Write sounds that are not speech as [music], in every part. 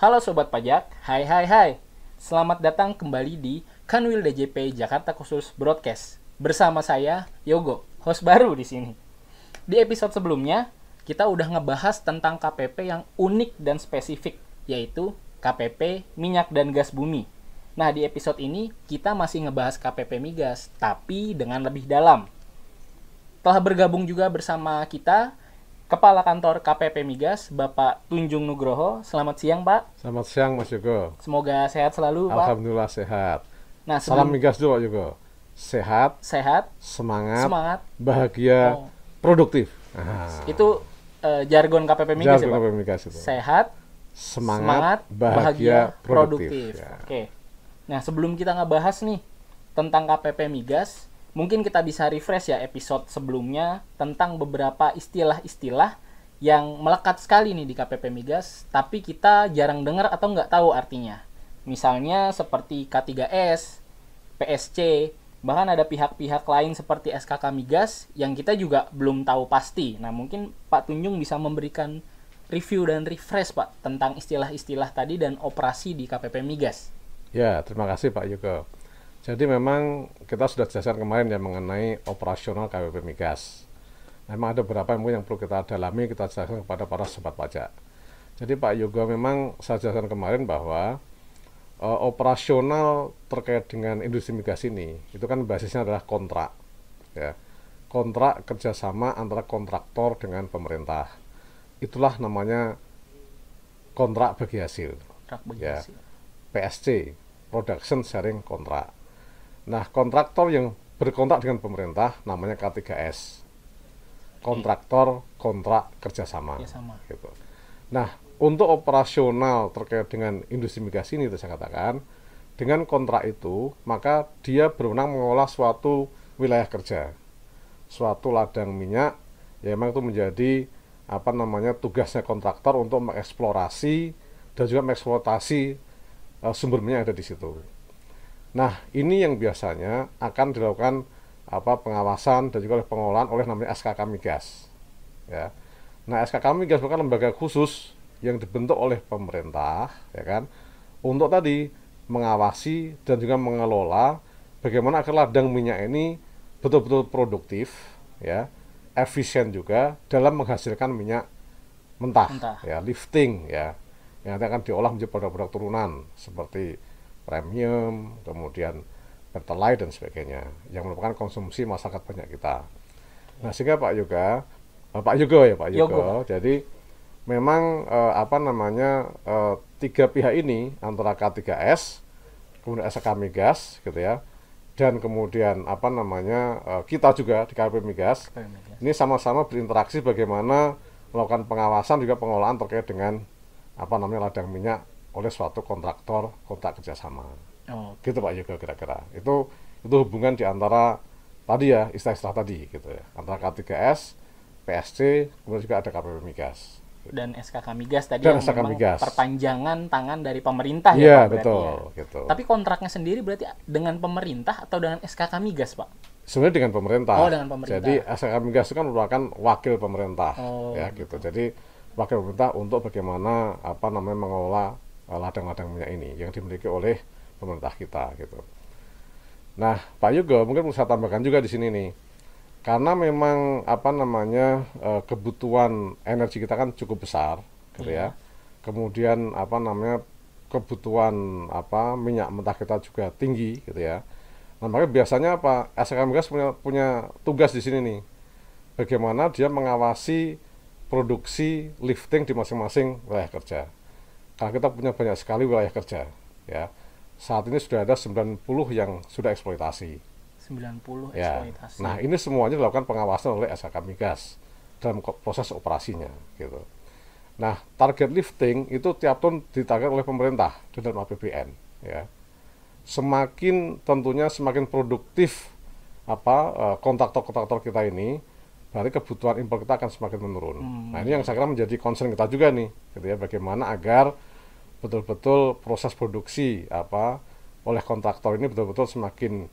Halo Sobat Pajak, hai hai hai. Selamat datang kembali di Kanwil DJP Jakarta Khusus Broadcast. Bersama saya, Yogo, host baru di sini. Di episode sebelumnya, kita udah ngebahas tentang KPP yang unik dan spesifik, yaitu KPP Minyak dan Gas Bumi. Nah, di episode ini kita masih ngebahas KPP Migas, tapi dengan lebih dalam. Telah bergabung juga bersama kita Kepala Kantor KPP Migas, Bapak Tunjung Nugroho. Selamat siang, Pak. Selamat siang Mas Yogo. Semoga sehat selalu, Pak. Alhamdulillah sehat. Nah, Salam sebelum migas dulu Pak Yogo. Sehat, sehat, semangat, semangat. bahagia, Oh. produktif. Ah, Itu eh, jargon KPP Migas ya, jargon Pak? KPP Migas itu. Sehat, Semangat, bahagia, produktif. Ya. Oke. Nah, sebelum kita ngebahas nih tentang KPP Migas, mungkin kita bisa refresh ya episode sebelumnya tentang beberapa istilah-istilah yang melekat sekali nih di KPP Migas, tapi kita jarang dengar atau nggak tahu artinya. Misalnya seperti K3S, PSC, bahkan ada pihak-pihak lain seperti SKK Migas yang kita juga belum tahu pasti. Nah, mungkin Pak Tunjung bisa memberikan review dan refresh Pak tentang istilah-istilah tadi dan operasi di KPP Migas. Ya, terima kasih Pak Yogo. Jadi memang kita sudah jelaskan kemarin ya mengenai operasional KPP Migas. Memang ada beberapa yang mungkin yang perlu kita dalami, kita jelaskan kepada para sobat pajak. Jadi Pak Yogo memang saya jelaskan kemarin bahwa eh, operasional terkait dengan industri migas ini itu kan basisnya adalah kontrak, ya kontrak kerjasama antara kontraktor dengan pemerintah. Itulah namanya kontrak bagi hasil. Kontrak bagi Ya. hasil. PSC Production Sharing Contract. Nah, kontraktor yang berkontrak dengan pemerintah namanya K3S. Kontraktor kontrak kerjasama. Ya sama. Gitu. Nah, untuk operasional terkait dengan industri migas ini, itu saya katakan, dengan kontrak itu, maka dia berwenang mengolah suatu wilayah kerja, suatu ladang minyak, ya memang itu menjadi apa namanya tugasnya kontraktor untuk mengeksplorasi dan juga mengeksploitasi eh, sumber minyak yang ada di situ. Nah, ini yang biasanya akan dilakukan apa pengawasan dan juga oleh pengolahan oleh namanya SKK Migas. Ya. Nah, SKK Migas merupakan lembaga khusus yang dibentuk oleh pemerintah, ya kan, untuk tadi mengawasi dan juga mengelola bagaimana agar ladang minyak ini betul-betul produktif, ya, efisien juga dalam menghasilkan minyak mentah, Mentah. ya, lifting, ya, yang nanti akan diolah menjadi produk-produk turunan seperti premium, kemudian pertalite dan sebagainya, yang merupakan konsumsi masyarakat banyak kita. Nah, sehingga Pak Yoga, eh, Pak Yogo ya Pak Yogo, Yogo. jadi memang eh, apa namanya eh, tiga pihak ini antara K3S, kemudian SK Migas gitu ya, dan kemudian apa namanya eh, kita juga di KP Migas. ini sama-sama berinteraksi bagaimana melakukan pengawasan juga pengolahan terkait dengan apa namanya ladang minyak oleh suatu kontraktor kontrak kerjasama. Oh, gitu Pak Yoga kira-kira. Itu itu hubungan di antara tadi ya istilah-istilah tadi gitu ya. Antara K3S PSC kemudian juga ada KPP Migas. Dan SKK Migas tadi yang Dan SKK memang Migas. perpanjangan tangan dari pemerintah ya iya Pak betul ya. gitu. Tapi kontraknya sendiri berarti dengan pemerintah atau dengan SKK Migas, Pak? sebenarnya dengan pemerintah. Oh, dengan pemerintah. jadi SKK Migas itu kan merupakan wakil pemerintah Oh, ya gitu. Jadi wakil pemerintah untuk bagaimana apa namanya mengelola ladang-ladang minyak ini yang dimiliki oleh pemerintah kita gitu Nah, Pak Yugo mungkin bisa tambahkan juga di sini nih. Karena memang apa namanya eh, kebutuhan energi kita kan cukup besar, gitu ya. Kemudian apa namanya kebutuhan apa minyak mentah kita juga tinggi, gitu ya. Nah, makanya biasanya apa SK Migas punya punya tugas di sini nih. Bagaimana dia mengawasi produksi lifting di masing-masing wilayah kerja. Karena kita punya banyak sekali wilayah kerja, ya. Saat ini sudah ada 90 yang sudah eksploitasi. 90 Ya. eksploitasi. Nah, ini semuanya dilakukan pengawasan oleh SKK Migas dalam proses operasinya, gitu. Nah, target lifting itu tiap tahun ditarget oleh pemerintah di dalam APBN, ya. Semakin tentunya semakin produktif apa eh, kontraktor-kontraktor kita ini, berarti kebutuhan impor kita akan semakin menurun. Nah, ini yang saya kira menjadi concern kita juga nih, gitu ya, bagaimana agar betul-betul proses produksi apa oleh kontraktor ini betul-betul semakin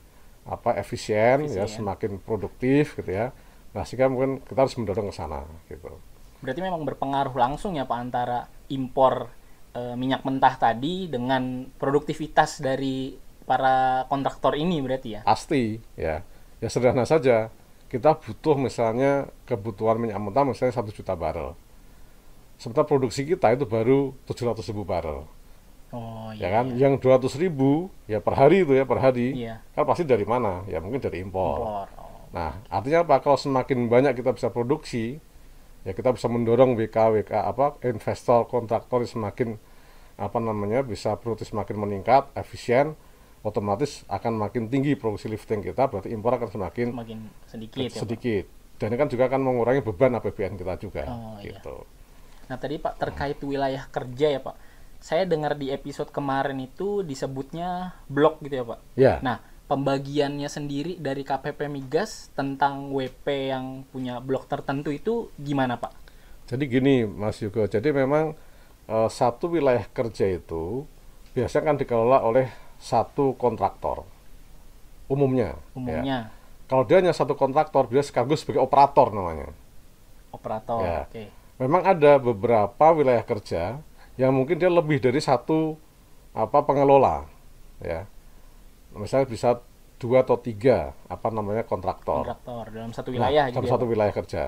apa efisien, ya Efisien. semakin produktif gitu ya. Nah, sehingga mungkin kita harus mendorong ke sana gitu. Berarti memang berpengaruh langsung ya Pak antara impor eh, minyak mentah tadi dengan produktivitas dari para kontraktor ini berarti ya. Pasti, ya. Ya sederhana saja. Kita butuh misalnya kebutuhan minyak mentah misalnya satu juta barel. Sementara produksi kita itu baru 700 ribu barel. Oh ya iya. kan? Yang 200 ribu ya per hari itu ya per hari. Iya. Kan pasti dari mana? Ya mungkin dari impor. Impor. Oh. Nah, artinya apa? Kalau semakin banyak kita bisa produksi, ya kita bisa mendorong WK WK apa investor kontraktor semakin apa namanya bisa produktif semakin meningkat, efisien, otomatis akan makin tinggi produksi lifting kita, berarti impor akan semakin Semakin sedikit ya. Pak. sedikit. Dan ini kan juga akan mengurangi beban APBN kita juga, Oh, iya. Nah tadi Pak terkait wilayah kerja ya Pak. Saya dengar di episode kemarin itu disebutnya blok gitu ya Pak. Ya, Nah pembagiannya sendiri dari KPP Migas tentang WP yang punya blok tertentu itu gimana Pak? jadi gini Mas Yugo, jadi memang eh, satu wilayah kerja itu biasanya kan dikelola oleh satu kontraktor umumnya. ya. Umumnya Kalau dia hanya satu kontraktor, dia sekaligus sebagai operator namanya. operator. Ya. Oke. Memang ada beberapa wilayah kerja yang mungkin dia lebih dari satu apa pengelola, ya. Misalnya bisa dua atau tiga apa namanya kontraktor. Kontraktor dalam satu Nah, wilayah dalam gitu ya. satu Pak? wilayah kerja.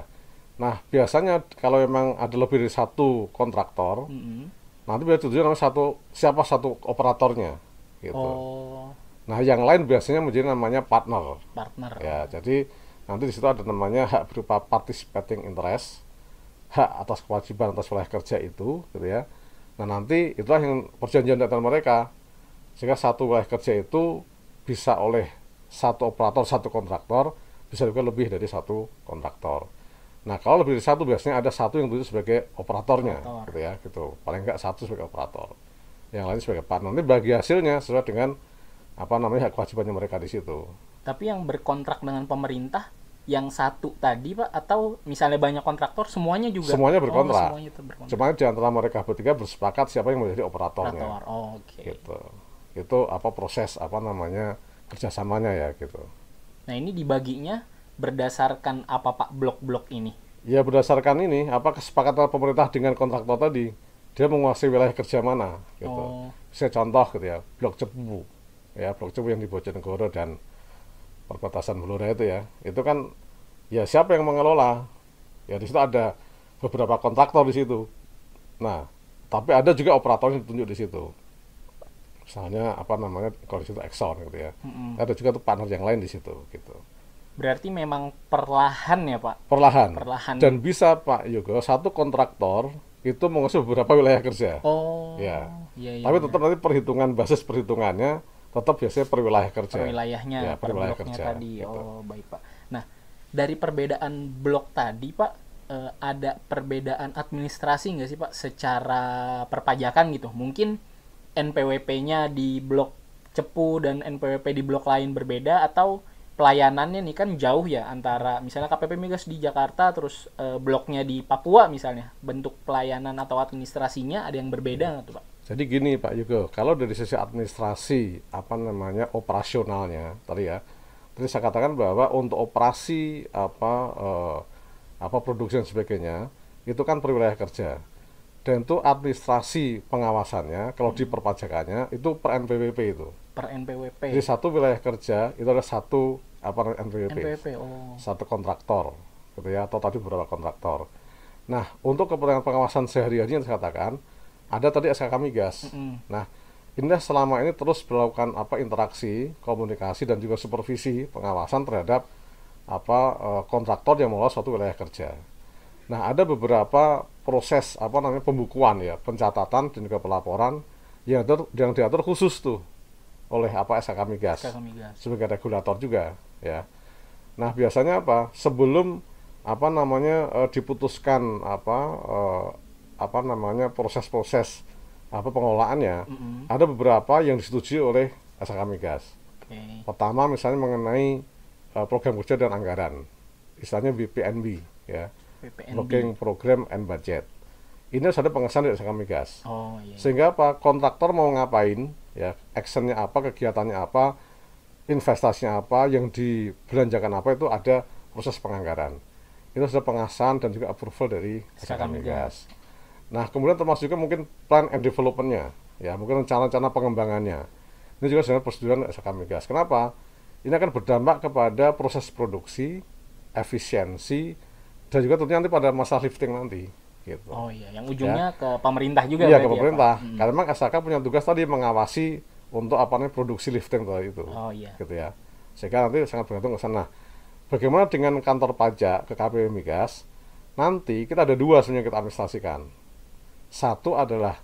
Nah, biasanya kalau memang ada lebih dari satu kontraktor, Mm-mm. nanti biasanya tujuan namanya satu siapa satu operatornya, gitu. Oh Nah, yang lain biasanya menjadi namanya partner. partner. Ya, jadi nanti di situ ada namanya hak berupa participating interest, hak atas kewajiban atas wilayah kerja itu, gitu ya. Nah, nanti itulah yang perjanjian antara mereka. Sehingga satu wilayah kerja itu bisa oleh satu operator, satu kontraktor, bisa juga lebih dari satu kontraktor. Nah, kalau lebih dari satu biasanya ada satu yang dituju sebagai operatornya, Operator. gitu ya, gitu. Paling enggak satu sebagai operator, yang lain sebagai partner. Nanti bagi hasilnya sesuai dengan apa namanya hak kewajibannya mereka di situ. Tapi yang berkontrak dengan pemerintah yang satu tadi Pak atau misalnya banyak kontraktor semuanya juga Semuanya Oh, berkontrak. semuanya itu berkontrak. Cuma di antara mereka bertiga bersepakat siapa yang menjadi operatornya. Operator. Oh, Oke. Gitu. Itu apa proses apa namanya kerjasamanya ya gitu. Nah, ini dibaginya berdasarkan apa Pak blok-blok ini? Ya berdasarkan ini apa kesepakatan pemerintah dengan kontraktor tadi dia menguasai wilayah kerja mana gitu. Oh. Saya contoh gitu ya blok cepu ya blok cepu yang di Bojonegoro dan perbatasan Blora itu ya itu kan ya siapa yang mengelola ya di situ ada beberapa kontraktor di situ nah tapi ada juga operator yang ditunjuk di situ misalnya apa namanya kalau di situ Exxon gitu ya Mm-mm. ada juga tuh partner yang lain di situ gitu Berarti memang perlahan ya Pak. perlahan Perlahan. dan bisa Pak Yogo satu kontraktor itu menguasai beberapa wilayah kerja Oh. Ya. Iya, iya, tapi iya. tetap nanti perhitungan basis perhitungannya tetap biasanya per wilayah kerja per wilayahnya, Ya, per per wilayah bloknya kerja, tadi. gitu. Oh, baik Pak. Nah, dari perbedaan blok tadi Pak, eh, ada perbedaan administrasi nggak sih Pak secara perpajakan gitu? Mungkin NPWP-nya di blok Cepu dan NPWP di blok lain berbeda atau pelayanannya nih kan jauh ya antara misalnya KPP Migas di Jakarta terus eh, bloknya di Papua misalnya bentuk pelayanan atau administrasinya ada yang berbeda nggak tuh Pak? Jadi gini Pak Yugo, kalau dari sisi administrasi apa namanya operasionalnya tadi ya, tadi saya katakan bahwa untuk operasi apa eh, apa produksi dan sebagainya itu kan per wilayah kerja dan itu administrasi pengawasannya kalau di perpajakannya itu per NPWP itu. Per NPWP. Jadi satu wilayah kerja itu ada satu apa NPWP, NPWP. Oh. satu kontraktor gitu ya atau tadi beberapa kontraktor. Nah untuk kepentingan pengawasan sehari-hari yang saya katakan ada tadi SKK Migas. Mm. Nah, Indah selama ini terus melakukan apa interaksi, komunikasi dan juga supervisi pengawasan terhadap apa eh, kontraktor yang mengelola suatu wilayah kerja. Nah, ada beberapa proses apa namanya pembukuan ya, pencatatan dan juga pelaporan yang diatur, yang diatur khusus tuh oleh apa SKK Migas SKK Migas. sebagai regulator juga ya. Nah biasanya apa sebelum apa namanya eh, diputuskan apa eh, apa namanya proses-proses apa pengelolaannya Mm-mm. ada beberapa yang disetujui oleh SKK Migas. Oke. Pertama misalnya mengenai eh, program kerja dan anggaran, istilahnya BPNB ya, PPNB. Working Program and Budget. Ini harus ada pengesahan dari SKK Migas. Oh iya. Sehingga apa? Kontraktor mau ngapain, ya, actionnya apa, kegiatannya apa, investasinya apa, yang dibelanjakan apa itu ada proses penganggaran. Itu sudah pengasahan dan juga approval dari SKK Migas. Nah, kemudian termasuk juga mungkin plan and development-nya, ya, mungkin rencana-rencana pengembangannya. Ini juga sebenarnya proseduran SK Migas. Kenapa? Ini akan berdampak kepada proses produksi, efisiensi, dan juga tentunya nanti pada masa lifting nanti. Gitu. Oh iya, yang ujungnya ke pemerintah juga Iya, ke ya, Pak? pemerintah. Hmm. Karena memang SK punya tugas tadi mengawasi untuk apa namanya produksi lifting tadi itu. Oh iya. Gitu ya. Sehingga nanti sangat bergantung ke sana. Bagaimana dengan kantor pajak ke KPU Migas? Nanti kita ada dua sebenarnya kita administrasikan. Satu adalah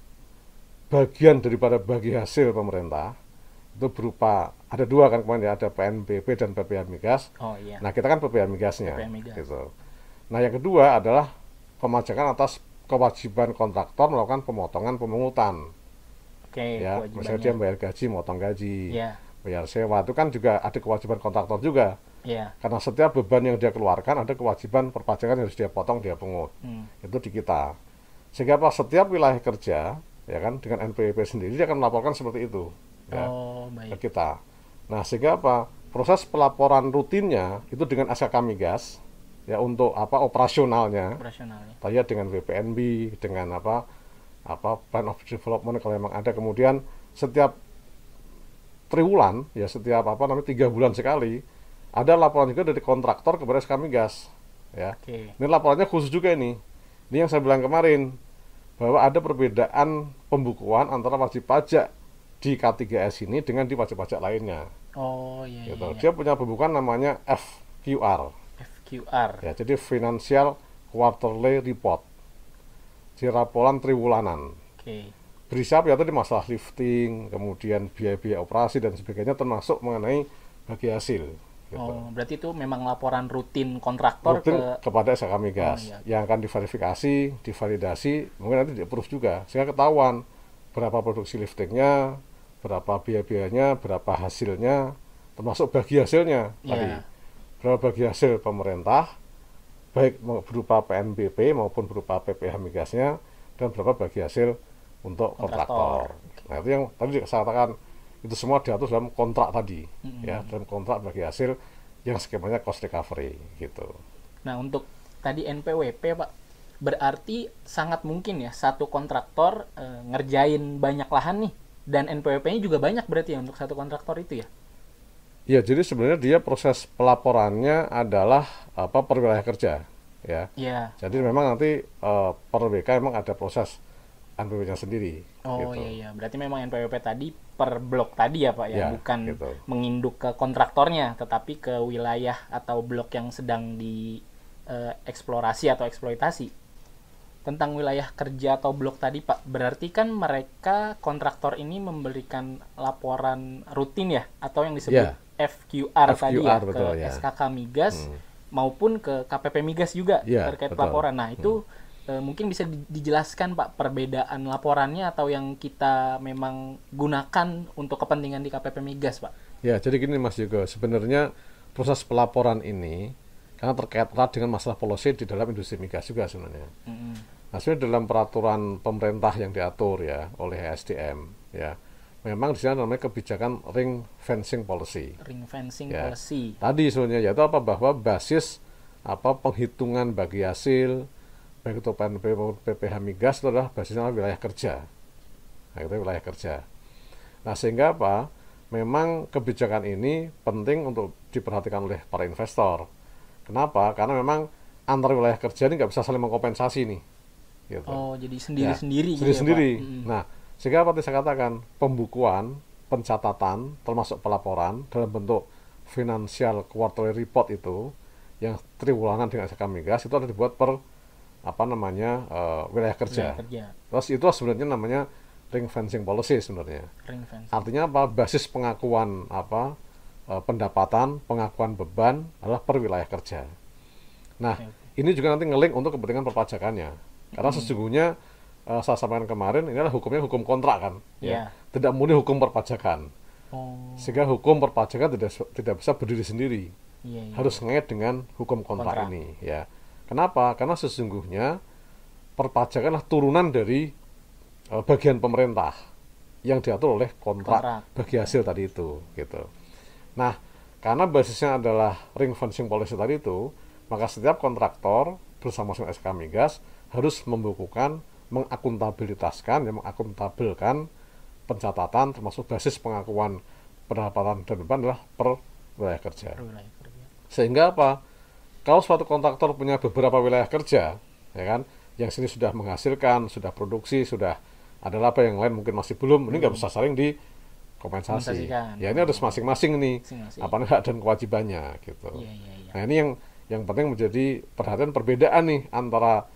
bagian daripada bagi hasil pemerintah itu berupa ada dua kan kemarin ya ada PNBP dan PPH Migas. Oh iya. Nah kita kan PPH Migasnya. PPH Migas. Gitu. Nah yang kedua adalah pemajakan atas kewajiban kontraktor melakukan pemotongan pemungutan. Oke, ya, kewajibannya. misalnya dia bayar gaji, motong gaji, Iya. bayar sewa itu kan juga ada kewajiban kontraktor juga. Iya. Karena setiap beban yang dia keluarkan ada kewajiban perpajakan yang harus dia potong, dia pungut. Hmm. Itu di kita. Sehingga apa setiap wilayah kerja ya kan dengan NPWP sendiri dia akan melaporkan seperti itu ya, Oh, ke baik. kita. Nah, sehingga apa? Proses pelaporan rutinnya itu dengan SKK Migas ya untuk apa operasionalnya Operasionalnya. ya dengan VPNB dengan apa apa plan of development kalau memang ada kemudian setiap triwulan ya setiap apa namanya tiga bulan sekali ada laporan juga dari kontraktor kepada SK Migas ya Oke. ini laporannya khusus juga ini ini yang saya bilang kemarin bahwa ada perbedaan pembukuan antara wajib pajak di K3S ini dengan di wajib pajak lainnya Oh iya. gitu. iya, iya. dia punya pembukuan namanya FQR FQR. ya jadi Financial Quarterly Report di laporan triwulanan Oke. berisi apa ya tadi masalah lifting kemudian biaya-biaya operasi dan sebagainya termasuk mengenai bagi hasil gitu. Oh, berarti itu memang laporan rutin kontraktor Rutin ke kepada SK Migas Oh, iya. yang akan diverifikasi, divalidasi, mungkin nanti di-approve juga sehingga ketahuan berapa produksi liftingnya, berapa biaya-biayanya, berapa hasilnya, termasuk bagi hasilnya tadi. Iya. Berapa bagi hasil pemerintah, baik berupa PNBP maupun berupa PPH Migasnya, dan berapa bagi hasil untuk Kontraktor. kontraktor. Nah itu yang tadi saya katakan itu semua diatur dalam kontrak tadi, ya dalam kontrak bagi hasil yang skemanya cost recovery gitu. Nah, untuk tadi NPWP, Pak, berarti sangat mungkin ya satu kontraktor eh, ngerjain banyak lahan nih dan NPWP-nya juga banyak berarti ya untuk satu kontraktor itu ya. Ya, jadi sebenarnya dia proses pelaporannya adalah apa per wilayah kerja, ya. Iya. Jadi memang nanti eh, per WK memang ada proses NPWP-nya sendiri. Oh gitu. iya iya, berarti memang NPWP tadi per blok tadi ya Pak ya, Ya, bukan gitu. menginduk ke kontraktornya, tetapi ke wilayah atau blok yang sedang di eh, eksplorasi atau eksploitasi. Tentang wilayah kerja atau blok tadi Pak, berarti kan mereka kontraktor ini memberikan laporan rutin ya atau yang disebut Ya. FQR, tadi ya FQR, betul, ke ya. SKK Migas maupun ke KPP Migas juga Ya, terkait betul. laporan. Nah, itu eh, mungkin bisa di- dijelaskan Pak perbedaan laporannya atau yang kita memang gunakan untuk kepentingan di KPP Migas, Pak. Ya, jadi gini Mas Yogo, sebenarnya proses pelaporan ini karena terkait erat dengan masalah policy di dalam industri migas juga sebenarnya. Mm-mm. Nah, sebenarnya dalam peraturan pemerintah yang diatur ya oleh SDM ya, memang di sana namanya kebijakan ring fencing policy. Ring fencing Ya. policy. Tadi sebenarnya yaitu apa bahwa basis apa penghitungan bagi hasil baik itu PNP maupun PPH migas itu adalah basisnya wilayah kerja. Nah, itu wilayah kerja. Nah, sehingga apa? Memang kebijakan ini penting untuk diperhatikan oleh para investor. Kenapa? Karena memang antar wilayah kerja ini nggak bisa saling mengkompensasi nih. Gitu. Oh, jadi sendiri-sendiri gitu ya, Ya, sendiri-sendiri. Pak? Mm. Nah, sehingga apa yang saya katakan, pembukuan, pencatatan, termasuk pelaporan dalam bentuk financial quarterly report itu yang triwulanan dengan SK Migas itu ada dibuat per apa namanya eh, wilayah kerja. Wilayah kerja. Terus itu sebenarnya namanya ring fencing policy sebenarnya. Ring fencing. Artinya apa? Basis pengakuan apa eh, pendapatan, pengakuan beban adalah per wilayah kerja. Nah, Oke, ini juga nanti ngelink untuk kepentingan perpajakannya. Karena Hmm. sesungguhnya eh, saya sampaikan kemarin ini adalah hukumnya hukum kontrak kan, Iya. Tidak murni hukum perpajakan. Oh, Sehingga hukum perpajakan tidak tidak bisa berdiri sendiri. iya, iya. Harus ngait dengan hukum kontrak, Kontrak. ini, ya. Kenapa? Karena sesungguhnya perpajakan adalah turunan dari eh, bagian pemerintah yang diatur oleh kontrak, Kontrak. bagi hasil tadi itu, gitu. Nah, karena basisnya adalah ring fencing policy tadi itu, maka setiap kontraktor bersama sama SK Migas harus membukukan mengakuntabilitaskan, ya mengakuntabelkan pencatatan termasuk basis pengakuan pendapatan dan beban adalah. Per wilayah kerja. Sehingga apa? Kalau suatu kontraktor punya beberapa wilayah kerja, ya kan, yang sini sudah menghasilkan, sudah produksi, sudah ada laba yang lain mungkin masih belum, ini nggak bisa saling di kompensasi. Ya ini harus masing-masing nih, Masing-masing. apa hak dan kewajibannya gitu. Iya, iya, iya. Nah ini yang yang penting menjadi perhatian perbedaan nih antara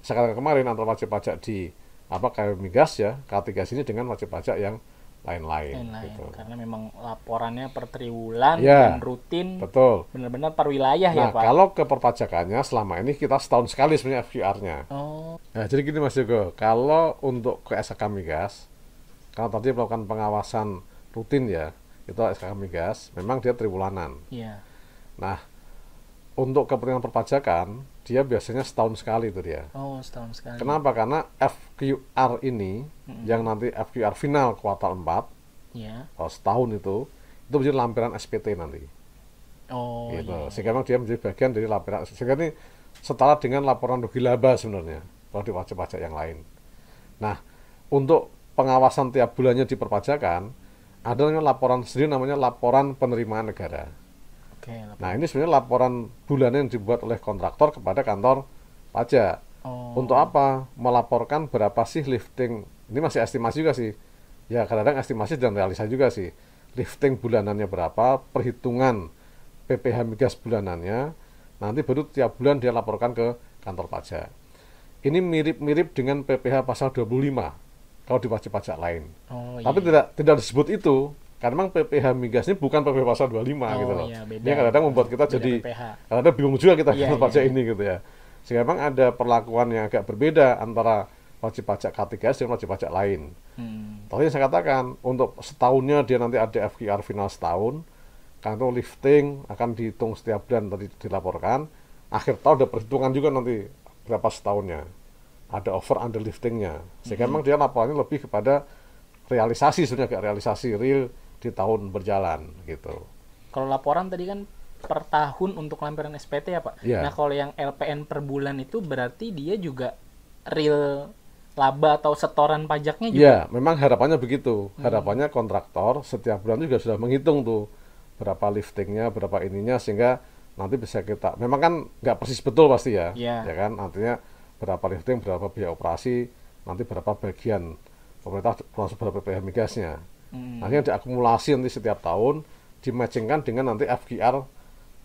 katakan kemarin antara wajib pajak di apa kayak migas ya K3 ini dengan wajib pajak yang lain-lain. Gitu. Karena memang laporannya per triwulan Ya, dan rutin Betul. benar-benar per wilayah ya Nah Pak. kalau ke perpajakannya selama ini kita setahun sekali sebenarnya FQR-nya. Oh, Nah, jadi gini Mas Yogo, kalau untuk ke SK Migas, kalau tadi melakukan pengawasan rutin ya, itu SK Migas, memang dia triwulanan. iya. Nah, untuk kepentingan perpajakan, dia biasanya setahun sekali itu dia. Oh, setahun sekali. Kenapa? Karena FQR ini, yang nanti FQR final kuartal 4, Iya. kalau setahun itu, itu menjadi lampiran SPT nanti. Oh, gitu. iya. Sehingga memang dia menjadi bagian dari laporan. Sehingga ini setara dengan laporan rugi laba sebenarnya kalau di wajib pajak yang lain. Nah, untuk pengawasan tiap bulannya di perpajakan, ada namanya laporan sendiri namanya laporan penerimaan negara. Oke, lap- Nah, ini sebenarnya laporan bulanan yang dibuat oleh kontraktor kepada kantor pajak. Oh. Untuk apa? Melaporkan berapa sih lifting. Ini masih estimasi juga sih. Ya, kadang-kadang estimasi dan realisasi juga sih. Lifting bulanannya berapa, perhitungan PPh migas bulanannya, nanti baru tiap bulan dia laporkan ke kantor pajak. Ini mirip-mirip dengan PPh pasal 25 kalau di wajib pajak lain. Oh, iya. Tapi tidak tidak disebut itu. Karena memang PPh migas ini bukan PPh pasal 25 Oh, gitu loh. iya, beda. Ini kadang-kadang membuat kita Beda jadi kadang bingung juga kita kantor iya, pajak iya. ini gitu ya. Sehingga memang ada perlakuan yang agak berbeda antara wajib pajak K3S dengan wajib pajak lain. Hmm. Tapi yang saya katakan, untuk setahunnya dia nanti ada FQR final setahun, karena itu lifting akan dihitung setiap bulan tadi dilaporkan, akhir tahun ada perhitungan juga nanti berapa setahunnya. Ada over under liftingnya. Sehingga memang dia laporannya lebih kepada realisasi sebenarnya kayak realisasi real di tahun berjalan gitu. Kalau laporan tadi kan per tahun untuk lampiran SPT ya Pak. Iya. Nah kalau yang LPN per bulan itu berarti dia juga real laba atau setoran pajaknya juga. Iya, memang harapannya begitu. Harapannya kontraktor setiap bulan juga sudah menghitung tuh berapa liftingnya, berapa ininya sehingga nanti bisa kita. Memang kan nggak persis betul pasti ya, Iya. ya kan? Artinya berapa lifting, berapa biaya operasi, nanti berapa bagian pemerintah termasuk berapa PPh migasnya. Hmm. Nanti yang diakumulasi nanti setiap tahun dimatchingkan dengan nanti FGR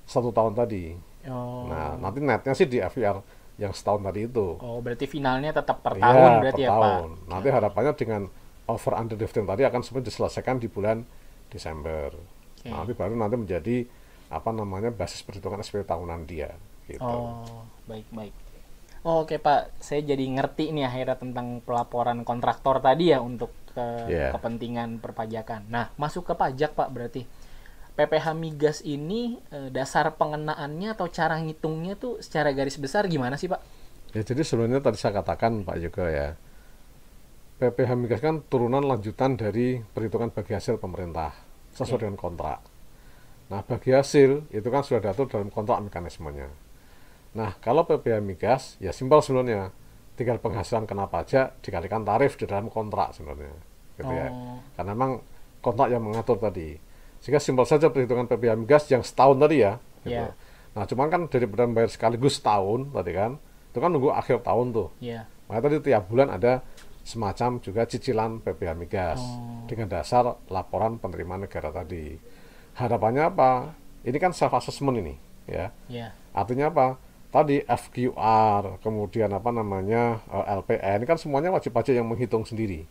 satu tahun tadi. Oh. Nah, nanti netnya sih di FGR yang setahun tadi itu. Oh, berarti finalnya tetap per Iya, tahun per berarti ya tahun. Pak. Nanti harapannya dengan over under lifting tadi akan semua diselesaikan di bulan Desember. Oke. Nah, nanti baru nanti menjadi apa namanya basis perhitungan SPT tahunan dia gitu. Oh, baik baik. Oh, Oke Pak, saya jadi ngerti nih akhirnya tentang pelaporan kontraktor tadi ya untuk ke Iya. kepentingan perpajakan. Nah, masuk ke pajak Pak berarti. PPh migas ini eh, dasar pengenaannya atau cara ngitungnya tuh secara garis besar gimana sih Pak? Ya jadi sebenarnya tadi saya katakan Pak juga ya. PPh migas kan turunan lanjutan dari perhitungan bagi hasil pemerintah sesuai Oke. dengan kontrak. Nah, bagi hasil itu kan sudah diatur dalam kontrak mekanismenya. Nah, kalau PPh migas ya simpel sebenarnya. Tinggal penghasilan kena pajak dikalikan tarif di dalam kontrak sebenarnya. Gitu ya. Oh. Karena memang kontrak yang mengatur tadi. Sehingga simpel saja perhitungan PPh migas yang setahun tadi ya. Gitu. Iya. Nah, cuman kan dari bayar sekaligus setahun tadi kan, itu kan nunggu akhir tahun tuh. Iya. Makanya tadi tiap bulan ada semacam juga cicilan PPh migas Oh. dengan dasar laporan penerimaan negara tadi. Harapannya apa? Ini kan self assessment ini, ya. Iya. Artinya apa? Tadi FQR, kemudian apa namanya eh, LPN, kan semuanya wajib pajak yang menghitung sendiri,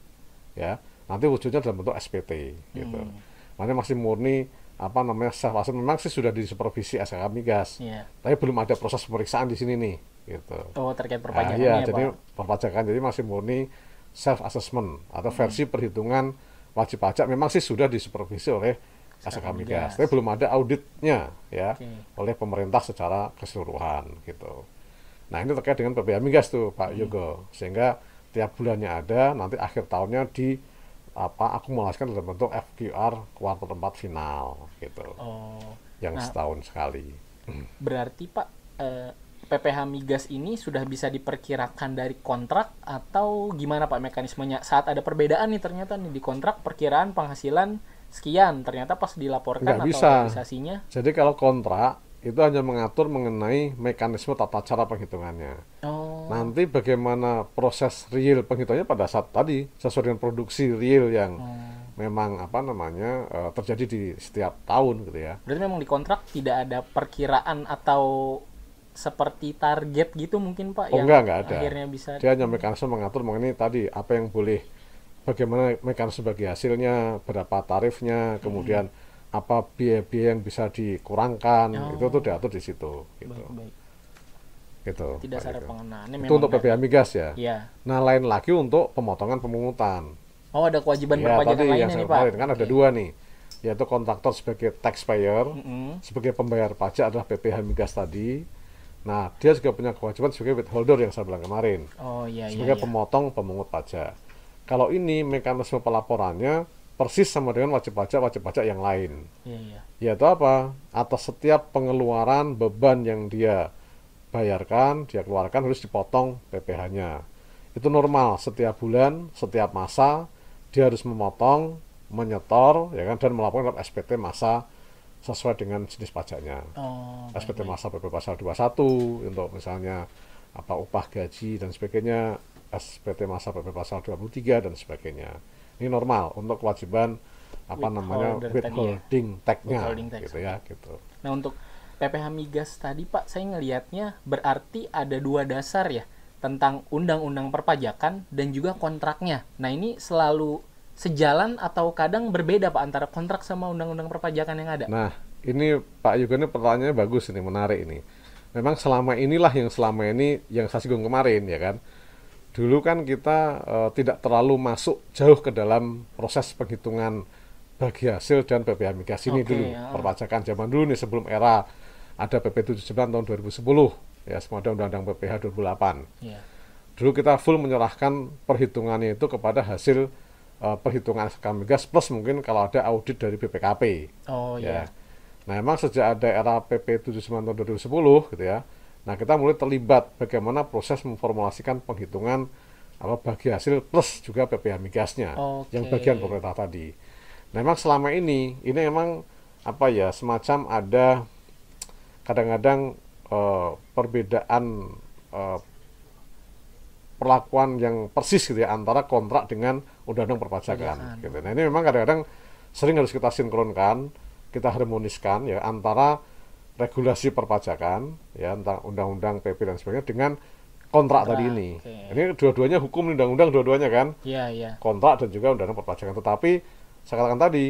ya. Nanti wujudnya dalam bentuk SPT, gitu. Hmm. Makanya masih murni apa namanya self assessment. Memang sih sudah disupervisi SKK migas, Iya. tapi belum ada proses pemeriksaan di sini nih, gitu. Oh, terkait Nah, perpajakannya iya, ya, jadi Pak. perpajakan jadi masih murni self assessment atau Hmm. versi perhitungan wajib pajak memang sih sudah disupervisi oleh SKK Migas. Migas, tapi belum ada auditnya ya Oke. oleh pemerintah secara keseluruhan gitu. Nah ini terkait dengan PPh Migas tuh Pak Hmm. Yogo, sehingga tiap bulannya ada, nanti akhir tahunnya di apa akumulasikan dalam bentuk FQR kuartal 4 final gitu, Oh. yang Nah, setahun sekali. berarti Pak eh, PPH migas ini sudah bisa diperkirakan dari kontrak atau gimana Pak mekanismenya? Saat ada perbedaan nih ternyata nih di kontrak perkiraan penghasilan sekian, ternyata pas dilaporkan Nggak atau bisa. realisasinya Jadi kalau kontrak itu hanya mengatur mengenai mekanisme tata cara penghitungannya. oh Nanti bagaimana proses real penghitungannya pada saat tadi sesuai dengan produksi real yang oh. memang apa namanya eh, terjadi di setiap tahun gitu ya. berarti memang di kontrak tidak ada perkiraan atau seperti target gitu mungkin Pak Oh, yang enggak, enggak ada. akhirnya bisa Dia hanya mekanisme mengatur mengenai tadi apa yang boleh, bagaimana mekanisme bagi hasilnya, berapa tarifnya, kemudian apa biaya-biaya yang bisa dikurangkan, Oh. itu tuh diatur di situ. Gitu. baik, baik. gitu tidak secara Yego. pengenaannya Itu untuk PPh migas ya. Iya. Nah lain lagi untuk pemotongan pemungutan. Oh ada kewajiban Ya perpajakan yang lainnya saya nih Pak. kemarin kan ada Oke. dua nih, yaitu kontraktor sebagai taxpayer, Mm-mm. sebagai pembayar pajak adalah PPh migas tadi. Nah dia juga punya kewajiban sebagai withholder yang saya bilang kemarin, Oh iya iya. sebagai iya. pemotong pemungut pajak. Kalau ini mekanisme pelaporannya persis sama dengan wajib pajak wajib pajak yang lain. Iya iya. Yaitu apa? Atas setiap pengeluaran beban yang dia bayarkan, dia keluarkan harus dipotong PPh-nya. Itu normal setiap bulan, setiap masa dia harus memotong, menyetor, ya kan, dan melaporkan dalam SPT masa sesuai dengan jenis pajaknya. Oh. SPT baik. masa PP pasal 21 untuk misalnya apa upah gaji dan sebagainya, SPT masa PP pasal 23 dan sebagainya. Ini normal untuk kewajiban apa namanya Withholder tadi ya. withholding tag-nya tax. gitu ya gitu. Nah untuk PPh migas tadi Pak, saya ngelihatnya berarti ada dua dasar ya tentang undang-undang perpajakan dan juga kontraknya. Nah ini selalu sejalan atau kadang berbeda Pak antara kontrak sama undang-undang perpajakan yang ada. Nah, ini Pak Yugo ini pertanyaannya bagus ini, menarik ini. Memang selama inilah yang selama ini yang saya singgung kemarin ya kan. Dulu kan kita eh, tidak terlalu masuk jauh ke dalam proses penghitungan bagi hasil dan PPh migas ini Oke, dulu. ya. Perpajakan zaman dulu nih sebelum era ada PP 79 tahun 2010 ya, semua ada undang-undang PPh 2008 Iya. dulu kita full menyerahkan perhitungannya itu kepada hasil eh, perhitungan SK migas plus mungkin kalau ada audit dari BPKP Oh ya. iya. Nah, memang sejak ada era PP 79 tahun 2010 gitu ya. Nah, kita mulai terlibat bagaimana proses memformulasikan penghitungan apa bagi hasil plus juga PPh migasnya Oke. yang bagian pemerintah tadi. Nah, memang selama ini ini memang apa ya semacam ada kadang-kadang eh, perbedaan eh, perlakuan yang persis gitu ya antara kontrak dengan undang-undang perpajakan Perpajakan. gitu. Nah, ini memang kadang-kadang sering harus kita sinkronkan, kita harmoniskan ya antara regulasi perpajakan ya antara undang-undang PP dan sebagainya dengan kontrak tadi Kontrak, ini. oke. Ini dua-duanya hukum undang-undang dua-duanya kan Iya iya. kontrak dan juga undang-undang perpajakan. Tetapi saya katakan tadi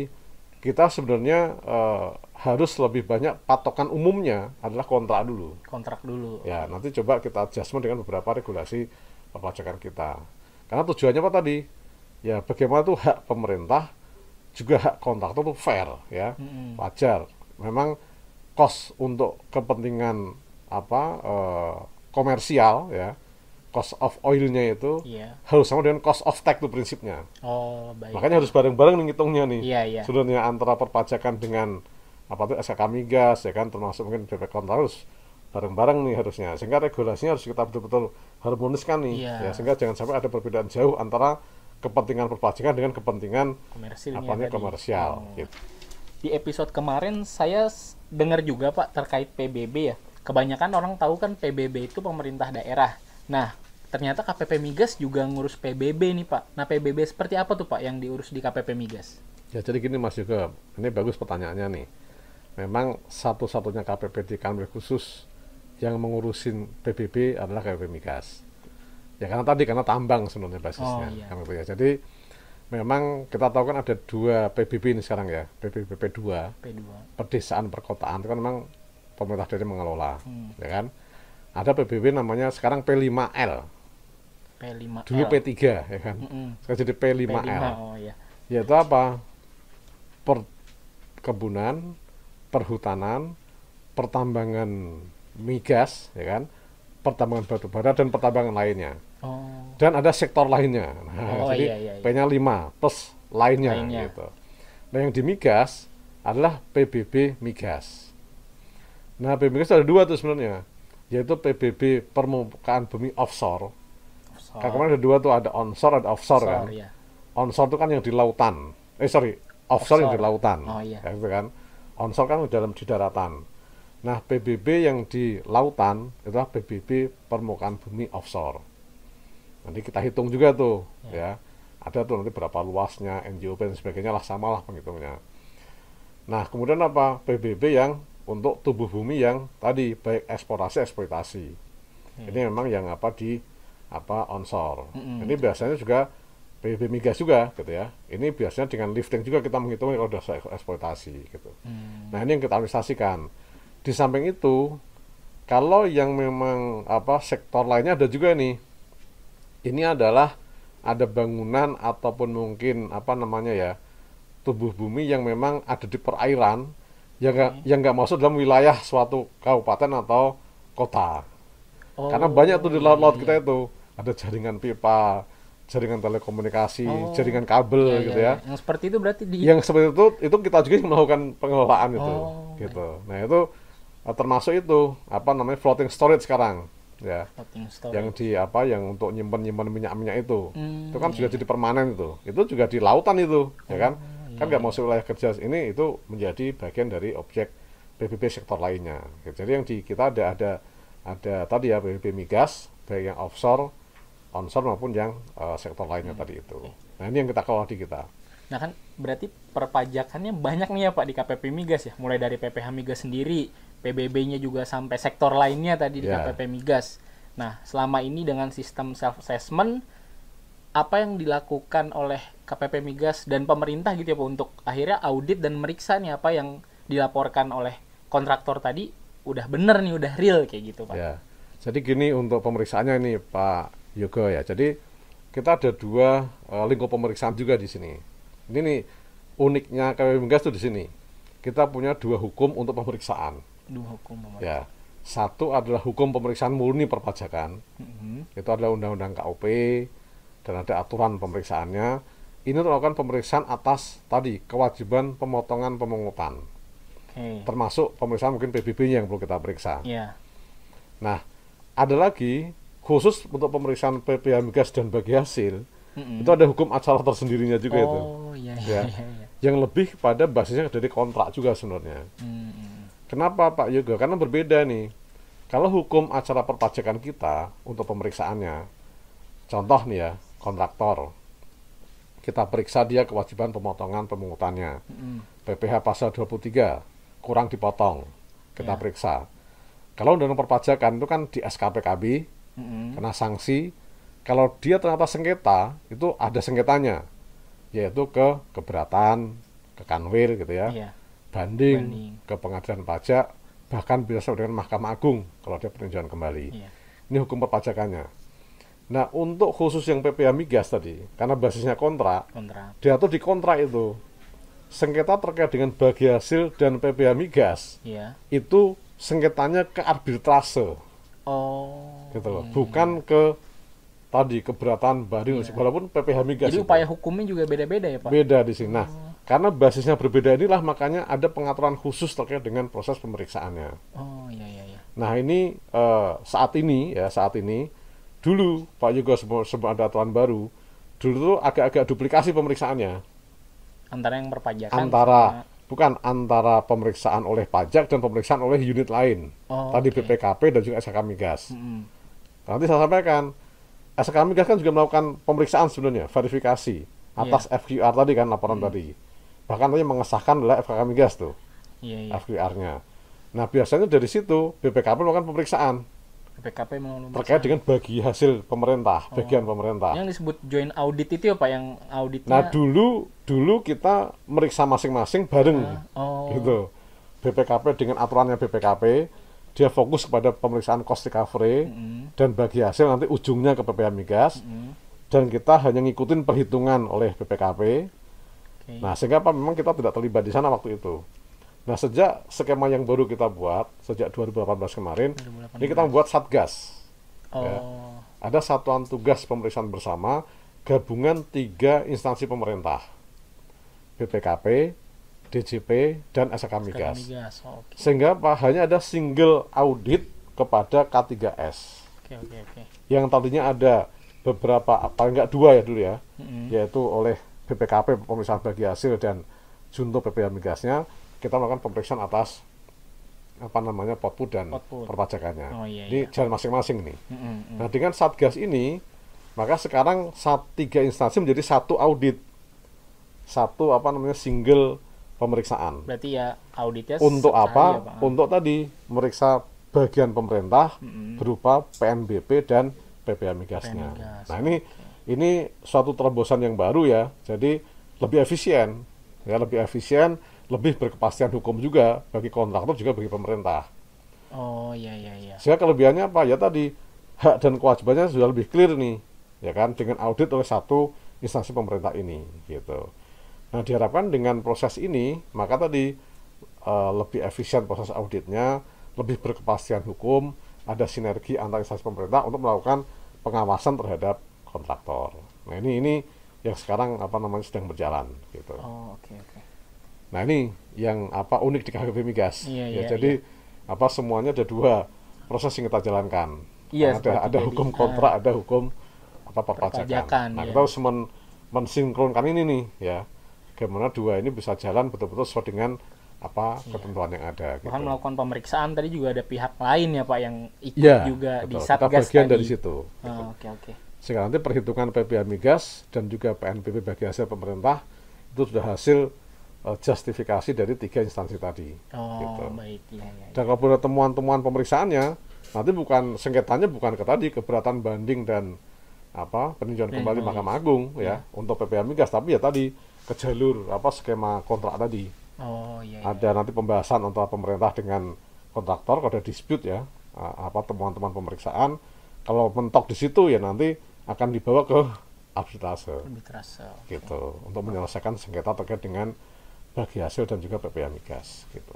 kita sebenarnya eh, harus lebih banyak patokan umumnya adalah kontrak dulu. Kontrak dulu. Ya, nanti coba kita adjustment dengan beberapa regulasi perpajakan kita. Karena tujuannya apa tadi? Ya, bagaimana tuh hak pemerintah juga hak kontraktor tuh fair ya, Mm-mm. wajar. Memang cost untuk kepentingan apa eh, komersial ya, cost of oilnya itu Iya. harus sama dengan cost of tax itu prinsipnya. Oh baik. Makanya harus bareng-bareng nih ngitungnya nih. Iya iya. Sebenarnya antara perpajakan dengan apa tuh SKK migas ya kan termasuk mungkin BPK harus bareng-bareng nih harusnya. Sehingga regulasinya harus kita betul-betul harmoniskan nih. Iya. Ya, sehingga jangan sampai ada perbedaan jauh antara kepentingan perpajakan dengan kepentingan Komersilnya apa namanya tadi. komersial Oh. gitu. Di episode kemarin saya dengar juga Pak terkait PBB ya. Kebanyakan orang tahu kan PBB itu pemerintah daerah. Nah, ternyata KPP Migas juga ngurus PBB nih Pak. Nah, PBB seperti apa tuh Pak yang diurus di KPP Migas? Ya jadi gini Mas juga, ini bagus pertanyaannya nih. Memang satu-satunya KPP di Kanwil khusus yang mengurusin PBB adalah KPP Migas. Ya karena tadi karena tambang sebenarnya basisnya, Oh, iya. Jadi memang kita tahu kan ada dua PBB ini sekarang ya, PBBP 2, P2. pedesaan perkotaan itu kan memang pemerintah daerah mengelola, Hmm. ya kan. Ada PBB namanya sekarang P5L, P5L. dulu P3 ya kan. Mm-mm. Sekarang jadi P5. P5L Oh iya. yaitu apa? Perkebunan, perhutanan, pertambangan migas, ya kan? Pertambangan batu bara dan pertambangan lainnya. Oh. Dan ada sektor lainnya. Nah, Oh, [laughs] jadi iya, iya, iya. P-nya 5 plus lainnya, Lainnya. gitu. Nah, yang di migas adalah PBB migas. Nah, PBB migas ada dua tuh sebenarnya. yaitu PBB permukaan bumi offshore. Offshore. Kan kemarin ada dua tuh, ada onshore, ada offshore, kan. ya. Onshore itu kan yang di lautan. Eh sorry, offshore, yang di Offshore. lautan. Oh, iya. Ya, gitu kan. Onshore kan dalam di daratan. Nah, PBB yang di lautan itu adalah PBB permukaan bumi offshore. Nanti kita hitung juga tuh, ya. Ada tuh nanti berapa luasnya, NGOP dan sebagainya lah sama lah penghitungnya. Nah, kemudian apa? PBB yang untuk tubuh bumi yang tadi baik eksplorasi eksploitasi. Ini memang yang apa di apa onshore. Mm-mm. Ini biasanya juga PBB migas juga gitu ya. Ini biasanya dengan lifting juga kita menghitung kalau sudah eksploitasi gitu. Hmm. Nah, ini yang kita administrasikan. Di samping itu, kalau yang memang apa sektor lainnya ada juga nih. Ini adalah ada bangunan ataupun mungkin apa namanya ya tubuh bumi yang memang ada di perairan yang nggak yang nggak masuk dalam wilayah suatu kabupaten atau kota. Oh, Karena banyak tuh di laut-laut iya, kita itu. Ada jaringan pipa, jaringan telekomunikasi, Oh, jaringan kabel iya, gitu ya. iya. Yang seperti itu berarti di yang seperti itu itu kita juga melakukan pengelolaan itu Oh, gitu. Nah itu eh, termasuk itu apa namanya floating storage sekarang ya. Yang di apa yang untuk nyimpan nyimpan minyak minyak itu. Hmm, itu kan iya, sudah jadi permanen itu. Itu juga di lautan itu ya kan? Iya, kan nggak masuk wilayah kerja ini itu menjadi bagian dari objek PBB sektor lainnya. Jadi yang di kita ada ada ada tadi ya PBB migas baik yang offshore onshore maupun yang eh, sektor lainnya Hmm, tadi itu. nah ini yang kita kelola di kita. Nah kan berarti perpajakannya banyak nih ya Pak di KPP Migas ya, mulai dari PPH Migas sendiri, PBB-nya juga sampai sektor lainnya tadi di Ya. KPP Migas. Nah selama ini dengan sistem self assessment apa yang dilakukan oleh KPP Migas dan pemerintah gitu ya Pak untuk akhirnya audit dan meriksa nih apa yang dilaporkan oleh kontraktor tadi udah bener nih udah real kayak gitu Pak. Ya, jadi gini untuk pemeriksaannya ini Pak Yogo ya. Jadi kita ada dua eh, lingkup pemeriksaan juga di sini. Ini nih uniknya KPP Migas tuh di sini. Kita punya dua hukum untuk pemeriksaan. Dua hukum pemerintah. Ya, satu adalah hukum pemeriksaan murni perpajakan. Mhm. Itu adalah undang-undang KUP dan ada aturan pemeriksaannya. Ini melakukan pemeriksaan atas tadi kewajiban pemotongan pemungutan, Oke. termasuk pemeriksaan mungkin PBB-nya yang perlu kita periksa. Iya. Nah, ada lagi khusus untuk pemeriksaan PPH migas dan bagi hasil, Mhm. itu ada hukum acara tersendirinya juga itu. Oh iya Ya. iya iya. iya. Yang lebih pada basisnya dari kontrak juga sebenarnya. Mhm. Kenapa Pak Yoga? Karena berbeda nih. Kalau hukum acara perpajakan kita untuk pemeriksaannya, contoh nih ya, kontraktor, kita periksa dia kewajiban pemotongan pemungutannya. PPH pasal 23 kurang dipotong, kita Ya. periksa. Kalau undang perpajakan itu kan di SKPKB, Mhm. kena sanksi. Kalau dia ternyata sengketa, itu ada sengketanya, yaitu ke keberatan, ke kanwil gitu ya, Iya. Banding, Banding. ke pengadilan pajak, bahkan bisa sampai dengan Mahkamah Agung kalau dia peninjauan kembali. Iya. Ini hukum perpajakannya. Nah, untuk khusus yang PPH migas tadi, karena basisnya kontrak, kontrak. diatur di kontrak itu. Sengketa terkait dengan bagi hasil dan PPH migas, Iya. itu sengketanya ke arbitrase Oh. gitu loh. iya, Bukan ke tadi keberatan banding Iya. walaupun PPH migas Jadi itu. upaya hukumnya juga beda-beda ya Pak? beda di sini. Nah, karena basisnya berbeda inilah makanya ada pengaturan khusus terkait dengan proses pemeriksaannya. Oh iya iya iya. Nah, ini eh, saat ini ya, saat ini dulu Pak Yoga sebelum, ada aturan baru, dulu tuh agak-agak duplikasi pemeriksaannya Antara yang perpajakan antara bukan antara pemeriksaan oleh pajak dan pemeriksaan oleh unit lain. Oh, Tadi oke. BPKP dan juga SK Migas. Mm-mm. Nanti saya sampaikan, SK Migas kan juga melakukan pemeriksaan sebenarnya, verifikasi atas FQR tadi kan laporan tadi. Bahkan tadi mengesahkan adalah FKK Migas tuh, Iya iya. FQR-nya. Nah biasanya dari situ BPKP melakukan pemeriksaan PKP mau terkait dengan bagi hasil pemerintah, bagian pemerintah. Yang disebut joint audit itu ya Pak yang auditnya. Nah dulu dulu kita meriksa masing-masing bareng oh. gitu. BPKP dengan aturannya BPKP, dia fokus kepada pemeriksaan cost recovery Mm-mm. dan bagi hasil nanti ujungnya ke PPH Migas. Mm. dan kita hanya ngikutin perhitungan oleh BPKP. Nah, sehingga apa memang kita tidak terlibat di sana waktu itu. Nah, sejak skema yang baru kita buat sejak 2018 kemarin, 2018. ini kita membuat satgas. Oh. ya. Ada satuan tugas pemeriksaan bersama gabungan tiga instansi pemerintah. BPKP, DJP, dan SK Migas. Migas. Oh, oke. Sehingga apa hanya ada single audit kepada K3S Oke, oke, oke. yang tadinya ada beberapa paling nggak dua ya dulu ya Mm-mm. yaitu oleh BPKP pemeriksaan bagi hasil dan Junto PPH Migasnya kita melakukan pemeriksaan atas apa namanya potput dan Potput. perpajakannya. Oh, iya, iya. jalan masing-masing nih. Mm. Nah dengan satgas ini maka sekarang sat, tiga instansi menjadi satu audit, satu apa namanya single pemeriksaan. Berarti ya auditnya Untuk apa? ya, Pak? Untuk tadi meriksa bagian pemerintah Mm-mm. berupa PNBP dan PPH Migasnya. Migas, Nah ini ini suatu terobosan yang baru ya. Jadi lebih efisien, ya lebih efisien, lebih berkepastian hukum juga bagi kontraktor juga bagi pemerintah. Oh, iya, iya, iya. Sehingga kelebihannya apa? Ya tadi hak dan kewajibannya sudah lebih clear nih, ya kan? Dengan audit oleh satu instansi pemerintah ini, gitu. Nah diharapkan dengan proses ini, maka tadi eh, lebih efisien proses auditnya, lebih berkepastian hukum, ada sinergi antar instansi pemerintah untuk melakukan pengawasan terhadap kontraktor. Nah ini ini yang sekarang apa namanya sedang berjalan, gitu. Oh, oke, oke. Nah ini yang apa unik di KGP Migas. Iya, ya, iya, jadi apa semuanya ada dua proses yang kita jalankan. Iya, ada seperti ada tadi. hukum kontrak, ada hukum apa perpajakan. Nah iya. kita harus men mensinkronkan ini nih ya. Bagaimana dua ini bisa jalan betul-betul sesuai dengan apa ketentuan yang ada. Bahkan gitu. melakukan pemeriksaan tadi juga ada pihak lain ya Pak yang ikut Iya, juga di betul. Satgas kita bagian tadi. dari situ. Oh, oke, oke. Sehingga nanti perhitungan PPH Migas dan juga PNBP bagi hasil pemerintah itu sudah hasil eh, justifikasi dari tiga instansi tadi. Oh, Gitu. baik. Iya, iya. Dan kalau ada temuan-temuan pemeriksaannya, nanti bukan sengketanya bukan ke tadi keberatan banding dan apa peninjauan kembali. Mahkamah Agung ya untuk PPH Migas, tapi ya tadi ke jalur apa skema kontrak tadi. Oh, iya, iya. Ada nanti pembahasan antara pemerintah dengan kontraktor kalau ada dispute ya apa temuan-temuan pemeriksaan. Kalau mentok di situ ya nanti akan dibawa ke arbitrase Lebih terasa. oke. gitu untuk menyelesaikan sengketa terkait dengan bagi hasil dan juga PPH Migas gitu.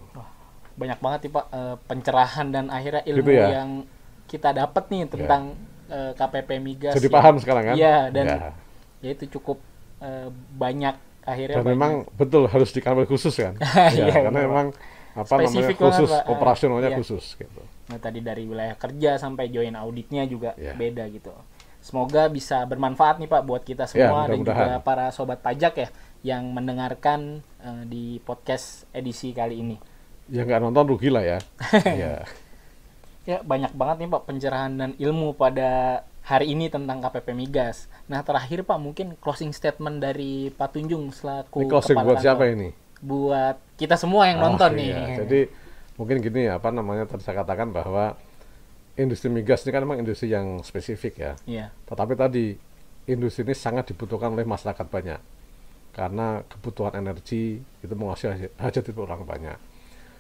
Banyak banget nih Pak eh, pencerahan dan akhirnya ilmu Gitu ya? yang kita dapat nih tentang eh, KPP Migas. Jadi yang- paham sekarang kan? Iya, dan Ya. ya itu cukup eh, banyak akhirnya dan banyak. memang betul harus di kamar khusus kan [laughs] Iya, ya, karena memang apa namanya Spesifik banget, khusus. Ah, operasionalnya iya. khusus gitu Nah, tadi dari wilayah kerja sampai join auditnya juga Iya. beda gitu. Semoga bisa bermanfaat nih Pak buat kita Ya, semua dan mudah-mudahan. juga para sobat pajak ya yang mendengarkan eh, di podcast edisi kali ini. ya nggak nonton rugi lah ya [laughs] ya Ya, banyak banget nih Pak pencerahan dan ilmu pada hari ini tentang KPP Migas. Nah, terakhir Pak mungkin closing statement dari Pak Tunjung selaku ini closing kepala buat kantor. siapa ini Buat kita semua yang Oh, nonton iya. nih. jadi mungkin gini ya apa namanya tadi saya katakan bahwa industri migas ini kan memang industri yang spesifik ya. Iya. tetapi tadi industri ini sangat dibutuhkan oleh masyarakat banyak. Karena kebutuhan energi itu menguasai hajat itu orang banyak.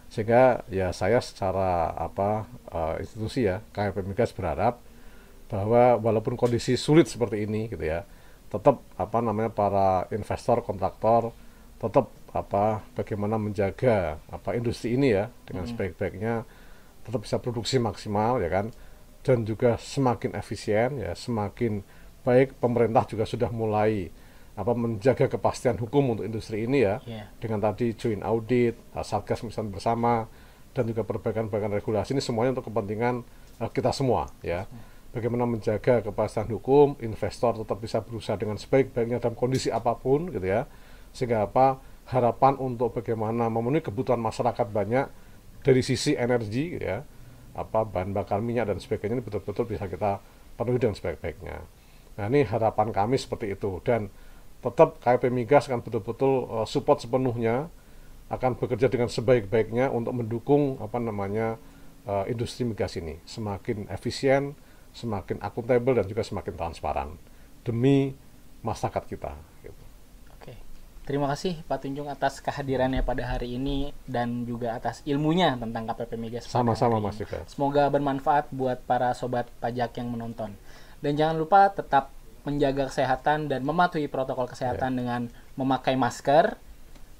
Sehingga ya saya secara apa eh, institusi ya KPP Migas berharap bahwa walaupun kondisi sulit seperti ini gitu ya tetap apa namanya para investor kontraktor tetap apa bagaimana menjaga apa industri ini ya dengan sebaik-baiknya tetap bisa produksi maksimal ya kan? Dan juga semakin efisien ya semakin baik pemerintah juga sudah mulai apa menjaga kepastian hukum untuk industri ini ya. Iya. dengan tadi joint audit satgas misalnya bersama dan juga perbaikan-perbaikan regulasi ini semuanya untuk kepentingan uh, kita semua ya. Bagaimana menjaga kepastian hukum investor tetap bisa berusaha dengan sebaik-baiknya dalam kondisi apa pun gitu ya. Sehingga apa harapan untuk bagaimana memenuhi kebutuhan masyarakat banyak dari sisi energi ya apa bahan bakar minyak dan sebagainya ini betul-betul bisa kita penuhi dengan sebaik-baiknya. Nah ini harapan kami seperti itu. Dan tetap KP Migas akan betul-betul uh, support sepenuhnya akan bekerja dengan sebaik-baiknya untuk mendukung apa namanya uh, industri migas ini. Semakin efisien, semakin akuntabel dan juga semakin transparan. Demi masyarakat kita. Terima kasih Pak Tunjung atas kehadirannya pada hari ini dan juga atas ilmunya tentang KPP Migas. Sama-sama Mas. Yuka. Semoga bermanfaat buat para sobat pajak yang menonton. Dan jangan lupa tetap menjaga kesehatan dan mematuhi protokol kesehatan Ya. dengan memakai masker,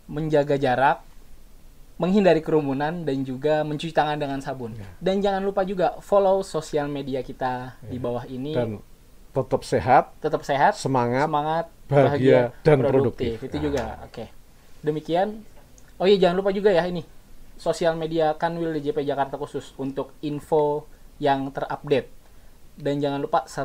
menjaga jarak, menghindari kerumunan dan juga mencuci tangan dengan sabun. Ya. Dan jangan lupa juga follow sosial media kita di bawah ini. Dan tetap sehat, tetap sehat, semangat, semangat, bahagia, dan produktif. Itu Nah. juga. Oke. Demikian. Oh iya jangan lupa juga ya ini sosial media Kanwil DJP Jakarta khusus untuk info yang terupdate. Dan jangan lupa subscribe